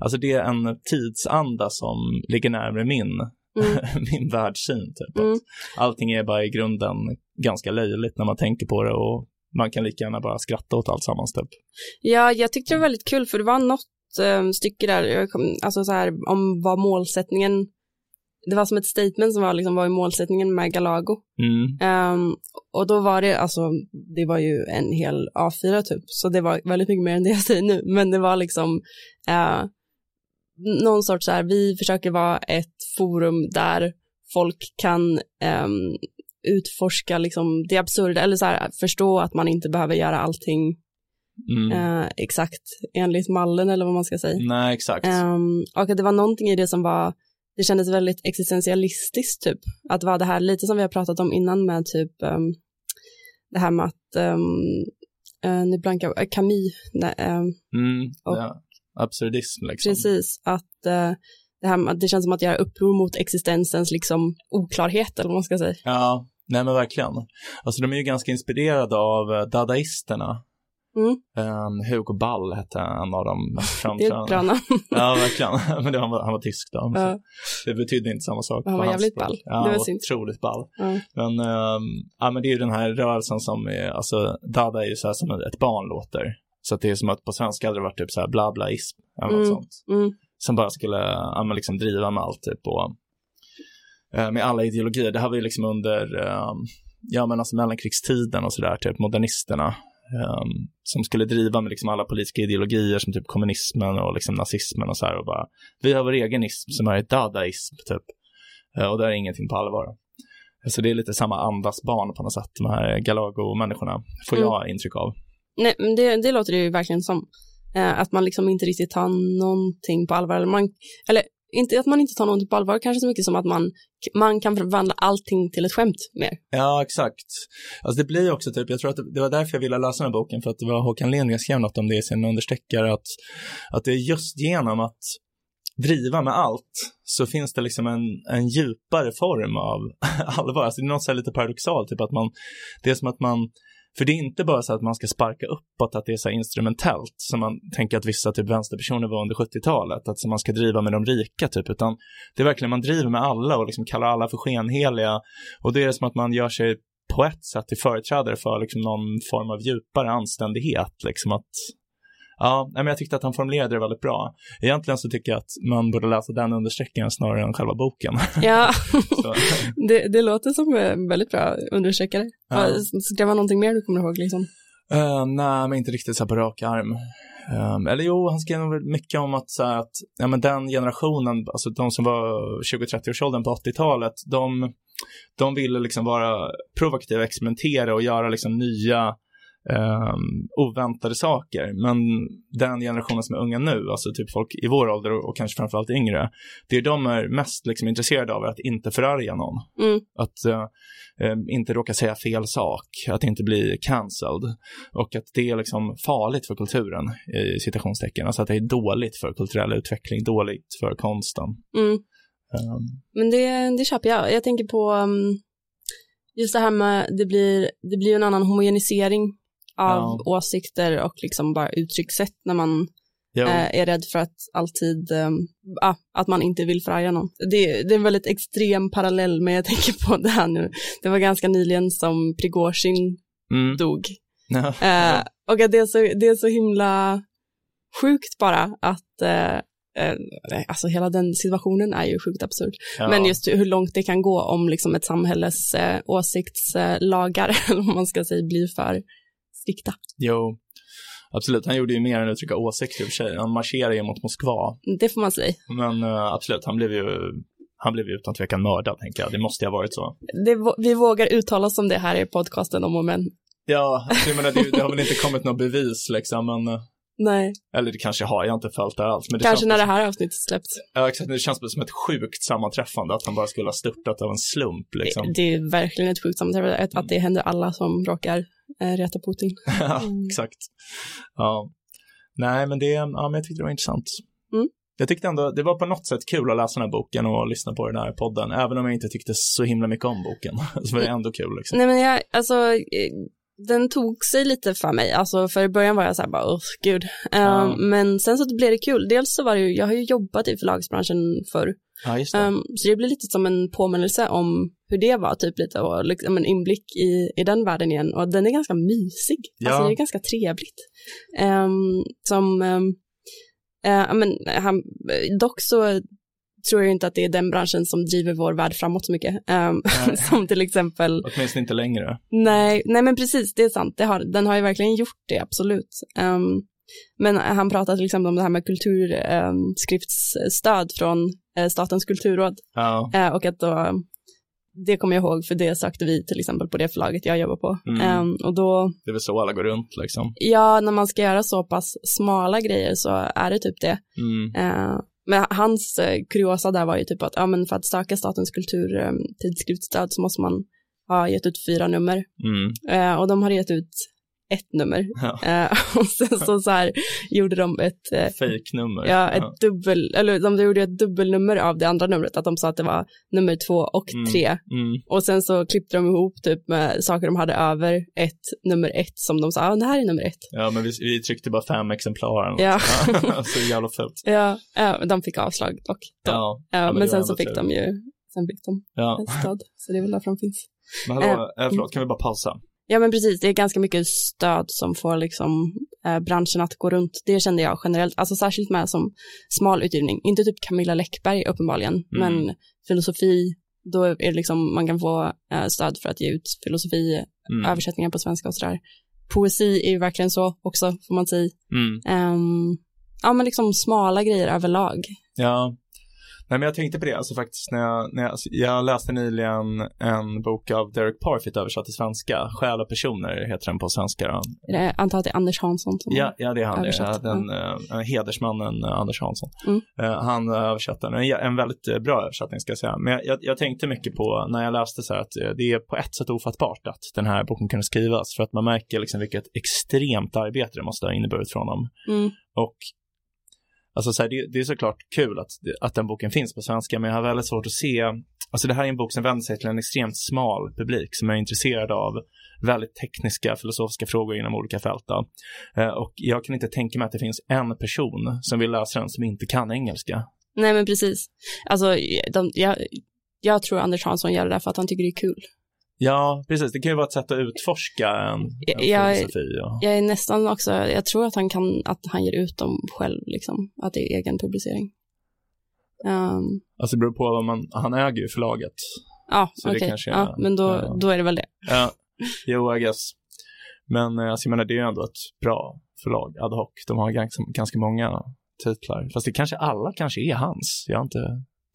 alltså det är en tidsanda som ligger närmare min Mm. min världssyn. Typ. Mm. Att allting är bara i grunden ganska löjligt när man tänker på det och man kan lika gärna bara skratta åt allt sammans. Typ. Ja, jag tyckte det var väldigt kul för det var något eh, stycke där, kom, alltså så här om vad målsättningen, det var som ett statement som var liksom, vad är målsättningen med Galago? Mm. Ehm, och då var det, alltså, det var ju en hel A4 typ, så det var väldigt mycket mer än det jag säger nu, men det var liksom eh, någon sorts så här, vi försöker vara ett forum där folk kan ehm, utforska liksom det absurda, eller så här, förstå att man inte behöver göra allting Mm. eh, exakt enligt mallen eller vad man ska säga. Nej, exakt. Ehm, och att det var någonting i det som var, det kändes väldigt existentialistiskt typ. Att det var det här lite som vi har pratat om innan med typ um, det här med att, um, uh, nu blankar uh, Camus, nej, ehm, Mm. och- Ja. Absurdism liksom. precis, att uh, det, här, det känns som att göra uppror mot existensens liksom oklarhet eller vad man ska säga. Ja, nej men verkligen. Alltså de är ju ganska inspirerade av eh, dadaisterna. Mm. Um, Hugo Ball hette en av dem mest framträdande. Ja, verkligen. Men det, han, var, han var tysk då. Ja. Det betydde inte samma sak. Han var jävligt ball. Ja, Det var synd. otroligt ball. Ja. Men, ehm, ja, men det är ju den här rörelsen som är, alltså Dada är ju så här som ett barn låter. Så att det är som att på svenska hade det varit typ så här bla blaism eller något Mm. sånt. Mm. Som bara skulle, ja men liksom driva med allt typ och eh, med alla ideologier. Det här var ju liksom under, ehm, ja men alltså mellankrigstiden och sådär, typ modernisterna. ehm, som skulle driva med liksom alla politiska ideologier som typ kommunismen och liksom nazismen och så här och bara, vi har vår egen ism som är dadaism typ. Eh, och där är ingenting på allvar. Så det är lite samma andas barn på något sätt, de här Galago-människorna, får Mm. jag intryck av. Nej, men det, det låter det ju verkligen som. Eh, att man liksom inte riktigt tar någonting på allvar. Eller, man, eller inte att man inte tar någonting på allvar, kanske så mycket som att man, man kan förvandla allting till ett skämt mer. Ja, exakt. Alltså det blir också typ, jag tror att det, det var därför jag ville läsa den här boken, för att det var Håkan Lindgren skrev något om det i sin understreckare, att, att det är just genom att driva med allt så finns det liksom en, en djupare form av allvar. Alltså det är något så här lite paradoxalt, typ att man, det är som att man, för det är inte bara så att man ska sparka uppåt, att det är så här instrumentellt, som man tänker att vissa typ vänsterpersoner var under 70-talet, att man ska driva med de rika typ, utan det är verkligen man driver med alla och liksom kallar alla för skenheliga och det är som att man gör sig på ett sätt till företrädare för liksom någon form av djupare anständighet. Liksom att, Ja, men jag tyckte att han formulerade det väldigt bra. Egentligen så tycker jag att man borde läsa den understreckningen snarare än själva boken. Ja, det, det låter som en väldigt bra undersökare. Ja. Skrev han någonting mer du kommer ihåg liksom? eh, nej, men inte riktigt så här på rak arm. Um, eller jo, han skrev nog mycket om att, så här, att ja, men den generationen, alltså de som var 20-30-årsåldern på 80-talet, de, de ville liksom vara provokativa, experimentera och göra liksom nya um, oväntade saker. Men den generationen som är unga nu, alltså typ folk i vår ålder och, och kanske framförallt yngre, det de är mest liksom intresserade av är att inte förarga någon. Mm. Att eh, eh, inte råka säga fel sak, att inte bli cancelled. Och att det är liksom farligt för kulturen, i citationstecken. Alltså att det är dåligt för kulturell utveckling, dåligt för konsten. Mm. Um, Men det, det köper jag. Jag tänker på um, just det här med det blir, det blir en annan homogenisering av Ja. åsikter och liksom bara uttryckssätt när man eh, är rädd för att alltid, ah, att man inte vill förarga någon. Det, det är en väldigt extrem parallell, men jag tänker på det här nu. Det var ganska nyligen som Prigozjin mm. dog. Ja. Eh, och att det är, så, det är så himla sjukt bara att eh, eh, Alltså hela den situationen är ju sjukt absurd. Ja. Men just hur långt det kan gå om liksom ett samhälles eh, åsiktslagar, eller vad man ska säga, blir för strikta. Jo, absolut. Han gjorde ju mer än att uttrycka åsikter i och för sig. Han marscherade ju mot Moskva. Det får man säga. Men eh, absolut, han blev ju han blev utan tvekan mördad, tänker jag. Det måste ju ha varit så. Det, vi vågar uttala oss om det här i podcasten om och men. Ja, alltså, jag menar, det, det har väl inte kommit något bevis liksom, men, eh, Nej, eller det kanske har, jag har inte följt det alls. Men det kanske när det här avsnittet släpps. Ja, exakt. Det känns som ett sjukt sammanträffande att han bara skulle ha störtat av en slump liksom. Det, det är verkligen ett sjukt sammanträffande, att, att det händer alla som råkar reta Putin. Ja, Mm. exakt. Ja. Nej, men det, ja, men jag tyckte det var intressant. Mm. Jag tyckte ändå, det var på något sätt kul att läsa den här boken och lyssna på den här podden, även om jag inte tyckte så himla mycket om boken. Så var det ändå kul liksom. Nej men jag, alltså, eh, den tog sig lite för mig, alltså för i början var jag så här bara, åh gud. Eh, Ja. Men sen så blev det kul, dels så var det ju, jag har ju jobbat i förlagsbranschen förr, Ja, just det. Um, så det blir lite som en påminnelse om hur det var, typ lite, och liksom en inblick i, i den världen igen. Och den är ganska mysig. Ja. Alltså det är ganska trevligt. Um, som, um, eh, men han, dock så tror jag inte att det är den branschen som driver vår värld framåt så mycket. Um, som till exempel, Åtminstone inte längre. nej, nej men precis, det är sant, det har, den har ju verkligen gjort det, absolut. Um, men han pratar till exempel om det här med kulturskriftsstöd från eh, Statens kulturråd. Ja, Eh, och att då, det kommer jag ihåg för det sökte vi till exempel på det förlaget jag jobbar på. Mm. Ehm, och då, det är väl så alla går runt liksom. ja, när man ska göra så pass smala grejer så är det typ det. Mm. Eh, men hans eh, kuriosa där var ju typ att, ja men för att söka statens kulturtidskriftsstöd så måste man ha gett ut fyra nummer. Mm. Eh, och de har gett ut ett nummer. Ja. Eh, och sen så, så här gjorde de ett, eh, Fejknummer. Ja, ett dubbel, eller de gjorde ett dubbelnummer av det andra numret, att de sa att det var nummer två och Mm. tre. Mm. Och sen så klippte de ihop typ med saker de hade över ett nummer ett som de sa, ja det här är nummer ett. Ja, men vi, vi tryckte bara fem exemplar. Ja. så jävla fult. Ja, ja de fick avslag dock. Ja, Ja, men men sen så fick tur. de ju, sen fick de ja. ett stöd, så det är väl därför de finns. Men hallå, eh, förlåt, kan vi bara pausa? Ja men precis, det är ganska mycket stöd som får liksom eh, branschen att gå runt. Det kände jag generellt, alltså särskilt med som smal utgivning. Inte typ Camilla Läckberg uppenbarligen, men filosofi, då är det liksom man kan få eh, stöd för att ge ut filosofi, Mm. översättningar på svenska och sådär. Poesi är ju verkligen så också, får man säga. Mm. Ehm, ja men liksom smala grejer överlag. Ja. Nej, men jag tänkte på det, alltså faktiskt när jag, när jag, alltså, jag läste nyligen en bok av Derek Parfit översatt till svenska, Själ och personer heter den på svenska. Då. Jag antar att det är Anders Hansson som Ja, ja, det är han, Översatt, den uh, hedersmannen uh, Anders Hansson. Mm. Eh, han översatte den, en, en väldigt eh, bra översättning ska jag säga. Men jag, jag, jag tänkte mycket på, när jag läste så här, att eh, det är på ett sätt ofattbart att den här boken kunde skrivas, för att man märker liksom vilket extremt arbete det måste ha inneburit från honom. Mm. Och Alltså så här, det, det är såklart kul att, att den boken finns på svenska, men jag har väldigt svårt att se, alltså det här är en bok som vänder sig till en extremt smal publik som är intresserad av väldigt tekniska filosofiska frågor inom olika fält. Eh, och jag kan inte tänka mig att det finns en person som vill läsa den som inte kan engelska. Nej men precis. Alltså, de, jag, jag tror Anders Hansson gör det där för att han tycker det är kul. Ja, precis. Det kan ju vara ett sätt att utforska en, en Jag- filosofi. Ja. Jag är nästan också, jag tror att han kan, att han ger ut dem själv liksom, att det är egen publicering. Um, Alltså det beror på vad man, han äger ju förlaget. ja, okej, är- ja, men då, ja. då är det väl det. Ja, jo, I guess. Men eh, alltså, jag menar, det är ju ändå ett bra förlag, ad hoc. De har ganska, ganska många titlar. Fast det kanske, alla kanske är hans. Jag har inte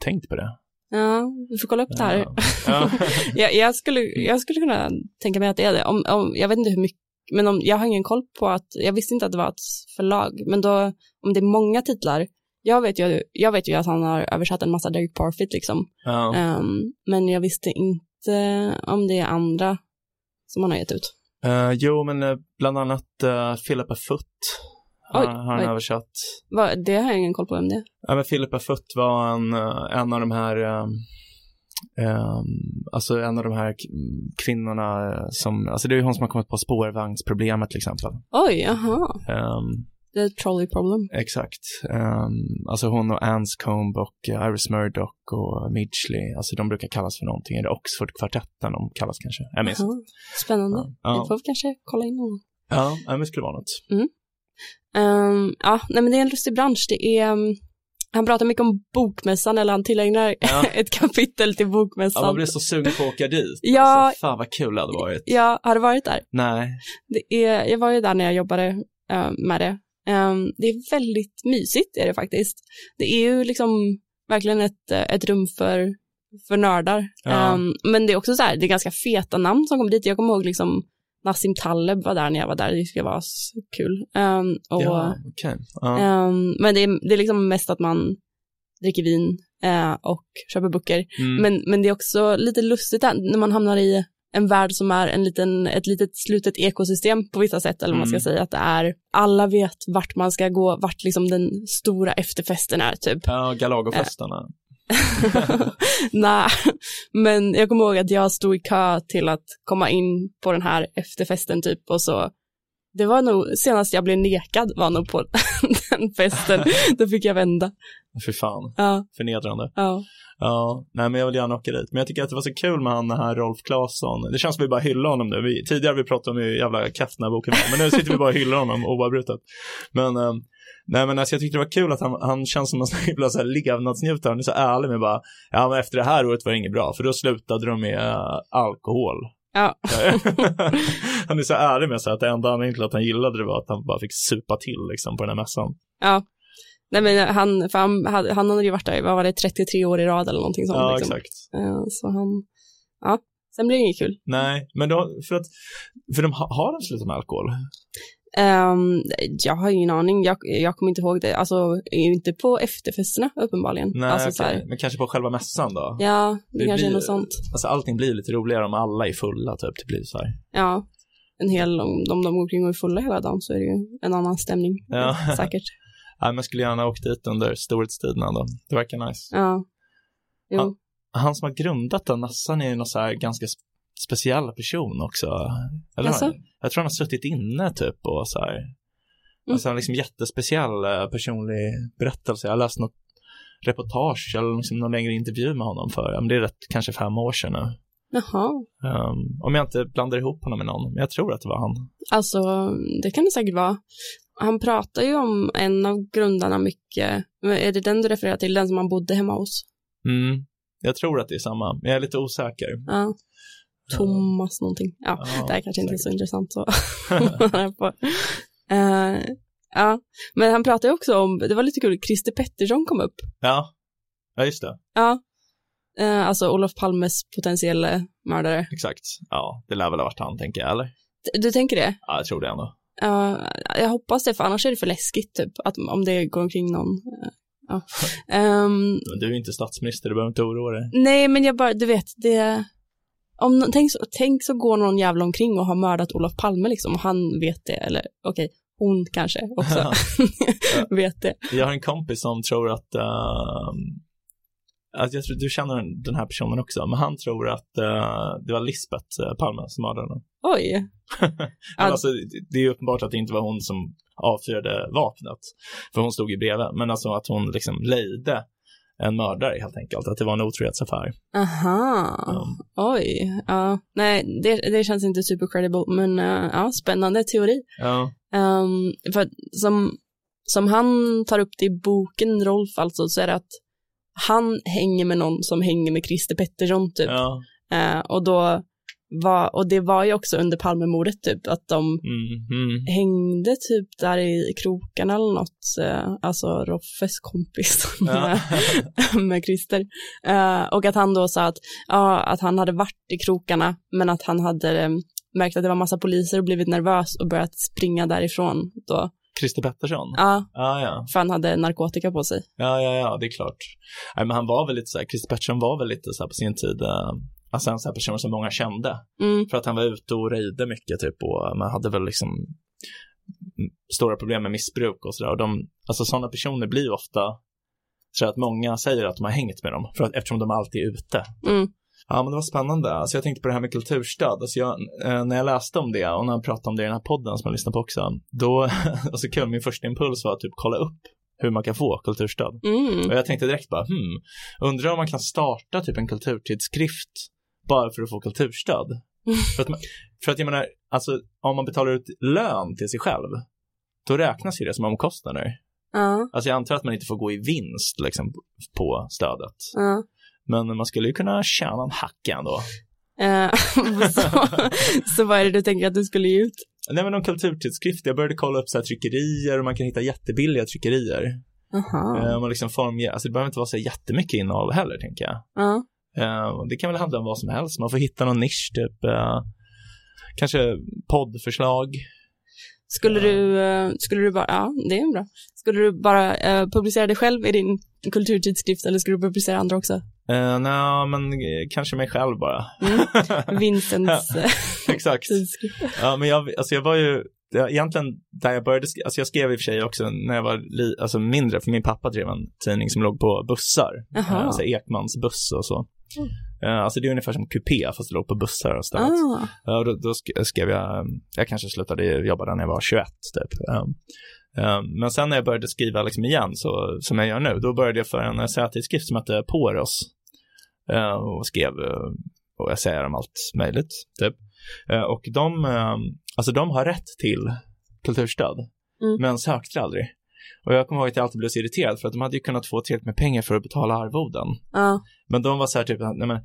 tänkt på det. Ja, vi får kolla upp det här. Ja. Ja. jag, jag, skulle, jag skulle kunna tänka mig att det är det. Om, om, jag vet inte hur mycket, men om, jag har ingen koll på att, jag visste inte att det var ett förlag, men då, om det är många titlar, jag vet ju, jag vet ju att han har översatt en massa Derek Parfit liksom, ja. Ehm, men jag visste inte om det är andra som han har gett ut. Eh, jo, men eh, bland annat uh, Philippa Foot Oj, har han översatt. Vad, det har jag ingen koll på vem det är. Ja, men Philippa Foot var en, eh, en av de här, um, um, alltså en av de här kvinnorna eh, som, alltså det är ju hon som har kommit på spårvagnsproblemet till exempel. Oj, jaha, Um, the trolley problem. exakt. Um, alltså hon och Anscombe och eh, Iris Murdoch och Midgley, alltså de brukar kallas för någonting, eller Oxford-kvartetten de kallas kanske. Jag minns Spännande. Ja. Jag får kanske kolla in honom. Ja, det skulle vara något. Ehm, ja, nej men det är en lustig bransch. Det är, um, han pratar mycket om bokmässan, eller han tillägnar Ja. ett kapitel till Ja, bokmässan. man blir så sugen på att åka dit. Ja. Alltså, fan vad kul det hade varit. Ja, har du varit där? Nej. Det är, jag var ju där när jag jobbade eh, med det. Ehm, det är väldigt mysigt är det faktiskt. Det är ju liksom verkligen ett, eh, ett rum för, för nördar. Ja. Ehm, men det är också så här, det är ganska feta namn som kommer dit. Jag kommer ihåg liksom Nassim Taleb var där när jag var där, det skulle vara så kul. Ehm, och, Ja, okej. Ja. ehm, men det är, det är liksom mest att man dricker vin eh, och köper böcker. Mm. Men, men det är också lite lustigt när man hamnar i en värld som är en liten, ett litet slutet ekosystem på vissa sätt, eller vad man Mm. ska säga, att det är, alla vet vart man ska gå, vart liksom den stora efterfesten är typ. Ja, Galagofestarna. Nej, men jag kommer ihåg att jag stod i kö till att komma in på den här efterfesten typ och så det var nog, senast jag blev nekad var nog på den festen, då fick jag vända. Fy fan, Ja, förnedrande. ja. Ja, nej men jag vill gärna åka dit. Men jag tycker att det var så kul med han den här Rolf Claesson. Det känns som vi bara hyllar honom nu. Vi, tidigare vi pratat om hur jävla den här boken var, men nu sitter vi bara och hyllar honom oavbrutet. Men, eh, nej men alltså jag tyckte det var kul att han, han känns som en sån himla så levnadsnjutare. Han är så ärlig med bara, ja men efter det här året var det inget bra, för då slutade de med eh, alkohol. Ja, han är så ärlig med sig att det enda anledningen till att han gillade det var att han bara fick supa till liksom på den här mässan. ja. Nej men han, för han, han hade ju varit där, vad var det, 33 år i rad eller någonting sånt. Ja, liksom. exakt. Eh, Så han, ja, sen blir det inget kul. Nej, men då, för att, för de ha- har de slutat med alkohol? Ehm, jag har ingen aning, jag, jag kommer inte ihåg det, alltså inte på efterfesterna uppenbarligen. Nej, alltså, här, men kanske på själva mässan då? ja, det, Det kanske är blir- något sånt. Alltså allting blir lite roligare om alla är fulla typ. Det blir så här. Ja, en hel, om de, de går omkring och är fulla hela dagen så är det ju en annan stämning. Ja. Säkert. Nej, men skulle gärna åkt dit under storhetstiderna då. Det verkar nice. Ja. Jo. Ja. Han som har grundat den mässan är ju någon så här ganska speciell person också. Eller Jaså? Jag tror han har suttit inne typ och så här. Mm. Alltså en liksom jättespeciell eh, personlig berättelse. Jag har läst något reportage eller liksom någon längre intervju med honom för, men det är rätt, kanske fem år sedan nu. Jaha. Um, om jag inte blandar ihop honom med någon, men jag tror att det var han. Alltså, det kan det säkert vara. Han pratar ju om en av grundarna mycket. Är det den du refererar till, den som han bodde hemma hos? Mm. Jag tror att det är samma, men jag är lite osäker. Ja. Thomas någonting. Ja, Ja, det här kanske inte är så intressant så. Eh, ja, men han pratar ju också om, det var lite kul, Christer Pettersson kom upp. Ja, ja just det. Ja, Eh, alltså Olof Palmes potentiella mördare. Exakt. Ja, det lär väl ha varit han, tänker jag, eller? D- Du tänker det? Ja, jag tror det ändå. Ja, jag hoppas det, för annars är det för läskigt typ, att om det går omkring någon. ja. Ehm, Men du är inte statsminister, du behöver inte oroa dig. nej, men jag bara, du vet, det... Om, tänk, så, tänk så går någon jävla omkring och har mördat Olof Palme liksom, och han vet det, eller okej, hon kanske också vet det. Jag har en kompis som tror att, ehm, att jag tror, du känner den- här personen också, men han tror att eh, det var Lisbeth eh, Palme som mördade henne. Oj, Men alltså, det- är uppenbart att det inte var hon som avfyrade vapnet, för hon stod ju bredvid, men alltså att hon liksom lejde en mördare helt enkelt, att det var en otrohetsaffär. Aha, Ja. oj, ja, nej, det, det känns inte super credible, men eh, ja, spännande teori. Ja, Um, för som, som han tar upp det i boken, Rolf alltså, så är det att han hänger med någon som hänger med Christer Pettersson typ. ja, Eh, och då var, och det var ju också under Palmemordet typ, att de mm, mm. hängde typ där i krokarna eller något, eh, alltså Roffes kompis Ja. med, med Christer. Eh, och att han då sa att, ja, att han hade varit i krokarna, men att han hade eh, märkt att det var massa poliser och blivit nervös och börjat springa därifrån då. Christer Pettersson? Ja, Ja, ja. för han hade narkotika på sig. Ja, ja, ja, det är klart. Nej, men han var väl lite så här, Christer Pettersson var väl lite så här på sin tid, eh, alltså en sån här person som många kände. Mm, För att han var ute och röjde mycket typ och man hade väl liksom mm, stora problem med missbruk och sådär. Och alltså sådana personer blir ofta så att många säger att de har hängt med dem för att, eftersom de alltid är ute. mm, Ja, men det var spännande. Alltså jag tänkte på det här med kulturstöd. Alltså jag, eh, när jag läste om det och när han pratade om det i den här podden som jag lyssnade på också, då, alltså kul, min första impuls var att typ kolla upp hur man kan få kulturstöd. mm. Och jag tänkte direkt bara, hmm, undrar om man kan starta typ en kulturtidskrift bara för att få kulturstöd. för, att man, för att jag menar, alltså om man betalar ut lön till sig själv, då räknas ju det som omkostnader. Ja, Alltså jag antar att man inte får gå i vinst liksom på stödet. ja. Men man skulle ju kunna tjäna en hacka ändå. Eh, så, så vad är det du tänker att du skulle ge ut? Nej men om kulturtidskrift, jag började kolla upp så här tryckerier och man kan hitta jättebilliga tryckerier. Aha. Eh, man liksom formger, alltså det behöver inte vara så jättemycket innehåll heller tänker jag. Ja. Eh, och det kan väl handla om vad som helst, man får hitta någon nisch typ. Eh, kanske poddförslag. Skulle du, eh, skulle du bara, ja det är bra. Skulle du bara eh, publicera dig själv i din kulturtidskrift eller skulle du publicera andra också? Eh, Nej, men eh, kanske mig själv bara. Mm. Vincents eh, Exakt. tidskrift. Ja, men jag, alltså jag var ju, var egentligen där jag började, alltså jag skrev i och för sig också när jag var li, alltså mindre, för min pappa drev en tidning som låg på bussar, Jaha. Eh, alltså Ekmans buss och så. Mm. Eh, Alltså det är ungefär som kupé fast det låg på bussar och stället. Ah, då, då sk- skrev jag, um, jag kanske slutade jobba där när jag var 21 typ. Um, um, men sen när jag började skriva liksom igen, så, som jag gör nu, då började jag för en essätidskrift som hette Poros. Uh, och skrev uh, och essäer om allt möjligt, typ. Uh, och de, alltså de har rätt till kulturstöd, Mm. men sökte aldrig. Och jag kommer ihåg att jag alltid blev så irriterad för att de hade ju kunnat få tillräckligt med pengar för att betala arvoden. ja, Men de var så här typ, nej men,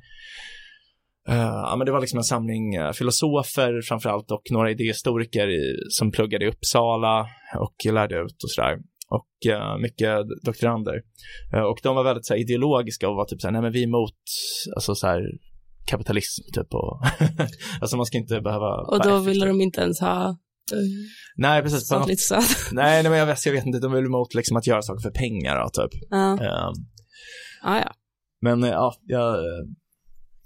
eh, ja men det var liksom en samling eh, filosofer framförallt och några idéhistoriker i, som pluggade i Uppsala och lärde ut och sådär. Och eh, mycket doktorander. Och de var väldigt så här, ideologiska och var typ så här, nej men vi är emot, alltså så här, kapitalism typ och, alltså man ska inte behöva och då ville de inte ens ha Nej precis, något, statligt stöd. nej, nej men jag vet, jag vet inte, de vill emot liksom att göra saker för pengar då, typ. Ja, Eh, ah, ja. Men eh, ja, jag, eh,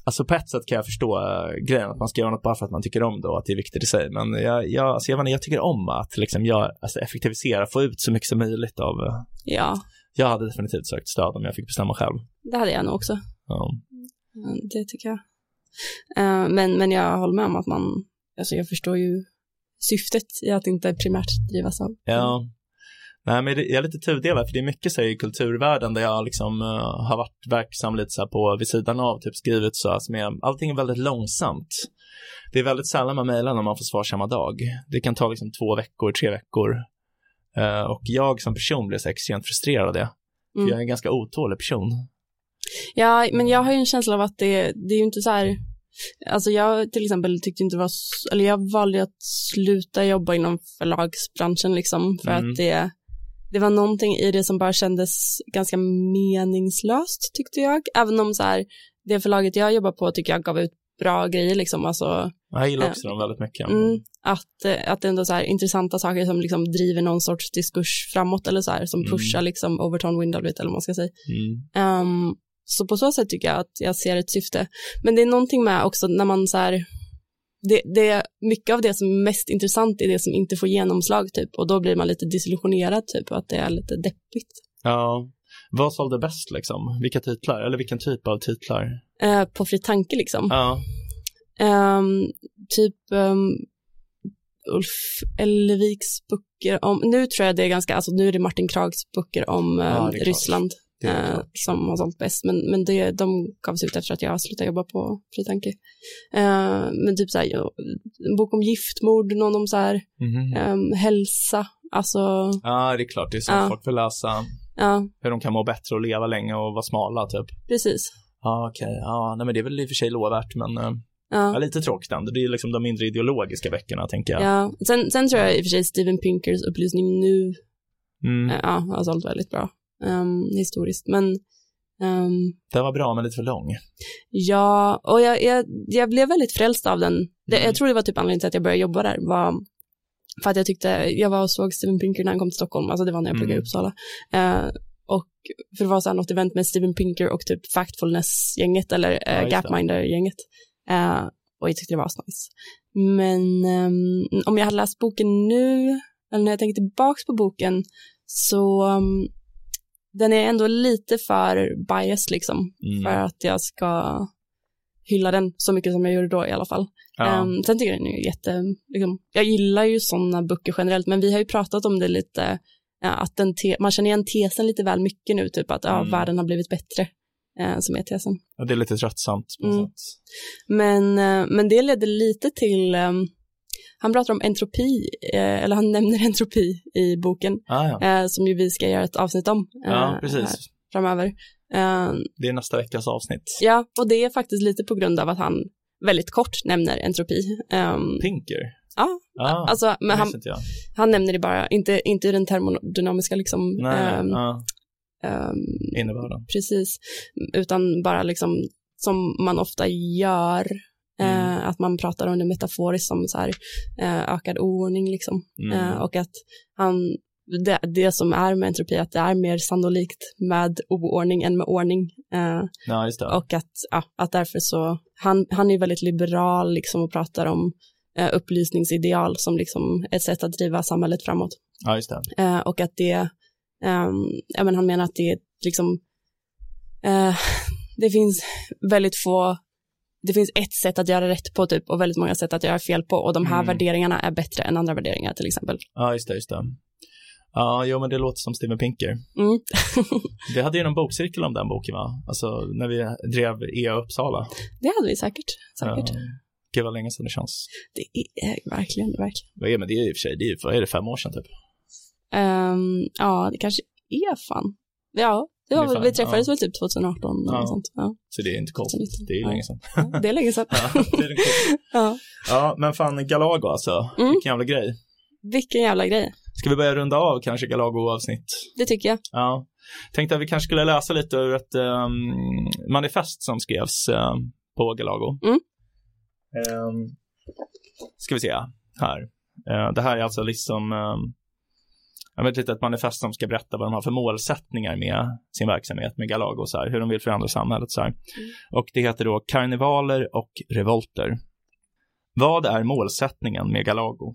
alltså på ett sätt kan jag förstå äh, grejen att man ska göra något bara för att man tycker om det och att det är viktigt i sig. Men jag, jag, alltså jag, menar, jag tycker om att liksom jag, alltså effektivisera, få ut så mycket som möjligt av, eh, ja, jag hade definitivt sökt stöd om jag fick bestämma själv. det hade jag nog också. Ja. Mm, Det tycker jag. Eh, men, men jag håller med om att man, alltså jag förstår ju syftet i att inte primärt drivas av. ja. Nej, men jag är lite tudelad, för det är mycket så här, i kulturvärlden där jag liksom eh, har varit verksam lite så här på vid sidan av, typ skrivit så här, som är, allting är väldigt långsamt. Det är väldigt sällan man mejlar när man får svar samma dag. Det kan ta liksom två veckor, tre veckor. Eh, och jag som person blir så extremt frustrerad av det. För Mm. jag är en ganska otålig person. Ja, men jag har ju en känsla av att det, det är ju inte så här, alltså jag till exempel tyckte inte det var, eller jag valde att sluta jobba inom förlagsbranschen liksom, för Mm. att det, det var någonting i det som bara kändes ganska meningslöst tyckte jag, även om så här, det förlaget jag jobbar på tycker jag gav ut bra grejer liksom, alltså Jag gillar Ja. också dem väldigt mycket. Mm, att, eh, att det ändå så här intressanta saker som liksom driver någon sorts diskurs framåt eller så här, som Mm. pushar liksom Overton Window lite eller vad man ska säga. Mm. Ehm, så på så sätt tycker jag att jag ser ett syfte. Men det är någonting med också när man så här, det, det är mycket av det som är mest intressant är det som inte får genomslag typ och då blir man lite desillusionerad typ och att det är lite deppigt. Ja. Vad sålde bäst liksom? Vilka titlar? Eller vilken typ av titlar? Eh, på fri tanke liksom. Ja. Ehm, typ ehm, Ulf Elleviks böcker om, nu tror jag det är ganska, alltså nu är det Martin Krags böcker om Ja, det är klart. Ryssland. Eh, som har sålt bäst. Men, men det, de gavs ut efter att jag slutade jobba på Fritanke. Eh, men typ så här, en bok om giftmord, någon om så här, Mhm. ehm, hälsa, alltså, Ja, det är klart, det är sånt Ja. folk vill läsa. ja, Hur de kan må bättre och leva länge och vara smala, typ. precis. Ja, okej. Ja, nej men det är väl i och för sig lovvärt, men eh, ja, Ja. lite tråkigt ändå. Det är liksom de mindre ideologiska böckerna, tänker jag. Ja, sen, sen tror jag i och för sig Steven Pinkers upplysning nu Mm. eh, ja, har sålt väldigt bra ehm, historiskt. Men ehm, Den var bra, men lite för lång. ja, och jag, jag, jag blev väldigt frälst av den. Det, Mm. Jag tror det var typ anledningen till att jag började jobba där. Var för att jag tyckte, jag var och såg Steven Pinker när han kom till Stockholm, alltså det var när jag pluggade i Mm. Uppsala. Eh, och för det var så här något event med Steven Pinker och typ Factfulness-gänget eller uh. Gapminder-gänget. Eh, och jag tyckte det var asnice. Men ehm, om jag hade läst boken nu, eller när jag tänker tillbaks på boken, så um, den är ändå lite för biased liksom, Mm. för att jag ska hylla den så mycket som jag gjorde då i alla fall. Ja. Um, sen tycker jag den är jätte, liksom, jag gillar ju sådana böcker generellt, men vi har ju pratat om det lite, ja, att man känner igen tesen lite väl mycket nu, typ att ja, Mm. världen har blivit bättre, eh, som är tesen. Ja, det är lite tröttsamt på något Mm. sätt. Men, eh, men det ledde lite till, ehm, han pratar om entropi, eh, eller han nämner entropi i boken, Ah, ja. eh, som ju vi ska göra ett avsnitt om eh, ja, precis. framöver. Eh, Det är nästa veckas avsnitt. ja, och det är faktiskt lite på grund av att han väldigt kort nämner entropi. Ehm, Pinker? ja, Ah, alltså, men han, han nämner det bara, inte, inte i den termodynamiska liksom, Nej, ehm, ja, ehm, innebörden. precis, utan bara liksom som man ofta gör, Mm. eh, att man pratar om det metaforiskt som så här, eh, ökad oordning liksom. Mm. Eh, och att han, det, det som är med entropi, att det är mer sannolikt med oordning än med ordning. Ja, och att, ja, att därför så, han, han är väldigt liberal liksom och pratar om upplysningsideal som liksom ett sätt att driva samhället framåt. Ja, och att det, ja men han menar att det är liksom, eh, det finns väldigt få, det finns ett sätt att göra rätt på typ och väldigt många sätt att göra fel på och de här Mm. värderingarna är bättre än andra värderingar till exempel. Ja, just det, just det. Ja, jo, men det låter som Steven Pinker. Mm. Vi hade ju någon bokcirkel om den boken, va? Alltså, när vi drev EA Uppsala. det hade vi säkert, säkert. Ja. Gud vad länge sedan det känns. Det är verkligen, verkligen. Vad är, men det är i och för sig, det är, ju- vad är det, fem år sedan typ? Ehm, ja, det kanske är fan. Ja, det var, vi träffades ja. väl typ 2018 eller Ja. sånt. Ja, Så det är inte konstigt. 2019. Det är ju länge sedan. Ja, det är länge sedan. Ja, det är ja. ja, men fan Galago alltså. Mm. Vilken jävla grej. Vilken jävla grej. Ska vi börja runda av kanske Galago-avsnitt? Det tycker jag. Ja. Tänkte att vi kanske skulle läsa lite ur ett ehm, manifest som skrevs ehm, på Galago. Mm. Um, ska vi se här. Eh, det här är alltså liksom um, jag vet inte, ett manifest som ska berätta vad de har för målsättningar med sin verksamhet med Galago, så här, hur de vill förändra samhället. Så här. Och det heter då Karnevaler och revolter. Vad är målsättningen med Galago?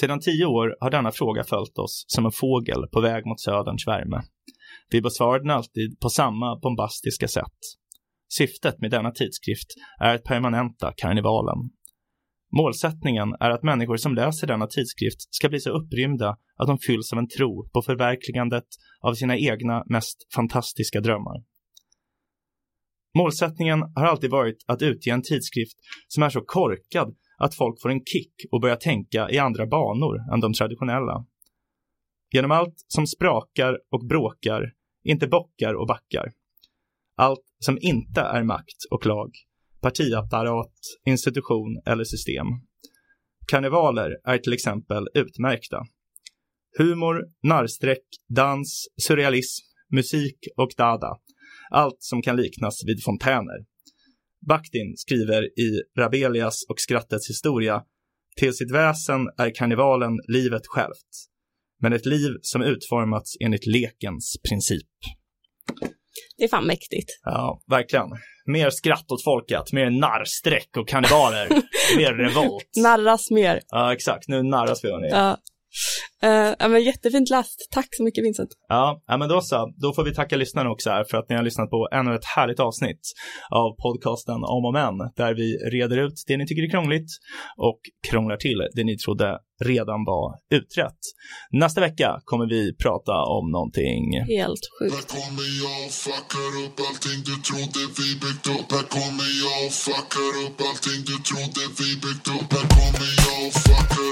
Sedan tio år har denna fråga följt oss som en fågel på väg mot söderns värme. Vi besvarar den alltid på samma bombastiska sätt. Syftet med denna tidskrift är att permanenta karnevalen. Målsättningen är att människor som läser denna tidskrift ska bli så upprymda att de fylls av en tro på förverkligandet av sina egna mest fantastiska drömmar. Målsättningen har alltid varit att utge en tidskrift som är så korkad att folk får en kick och börjar tänka i andra banor än de traditionella. Genom allt som sprakar och bråkar, inte bockar och backar. Allt som inte är makt och lag, partiapparat, institution eller system. Karnevaler är till exempel utmärkta. Humor, narrsträck, dans, surrealism, musik och dada. Allt som kan liknas vid fontäner. Bakhtin skriver i Rabelias och skrattets historia Till sitt väsen är karnevalen livet självt, men ett liv som utformats enligt lekens princip. Det är fan mäktigt. Ja, verkligen. Mer skratt åt folket, mer narrsträck och karnevaler, mer revolt. Narras mer. Ja, exakt. Nu narras vi hörni. Ja. Uh, ja, men jättefint läst. Tack så mycket Vincent. Ja, ja, men då så. Då får vi tacka lyssnarna också här för att ni har lyssnat på ännu ett härligt avsnitt av podcasten Om och Men, där vi reder ut det ni tycker är krångligt och krånglar till det ni trodde redan var utrett. Nästa vecka kommer vi prata om någonting helt sjukt. Här kommer jag och fuckar upp allting du trodde vi byggt upp. Här kommer jag och fuckar upp allting du trodde vi byggt upp. Här kommer jag och fuckar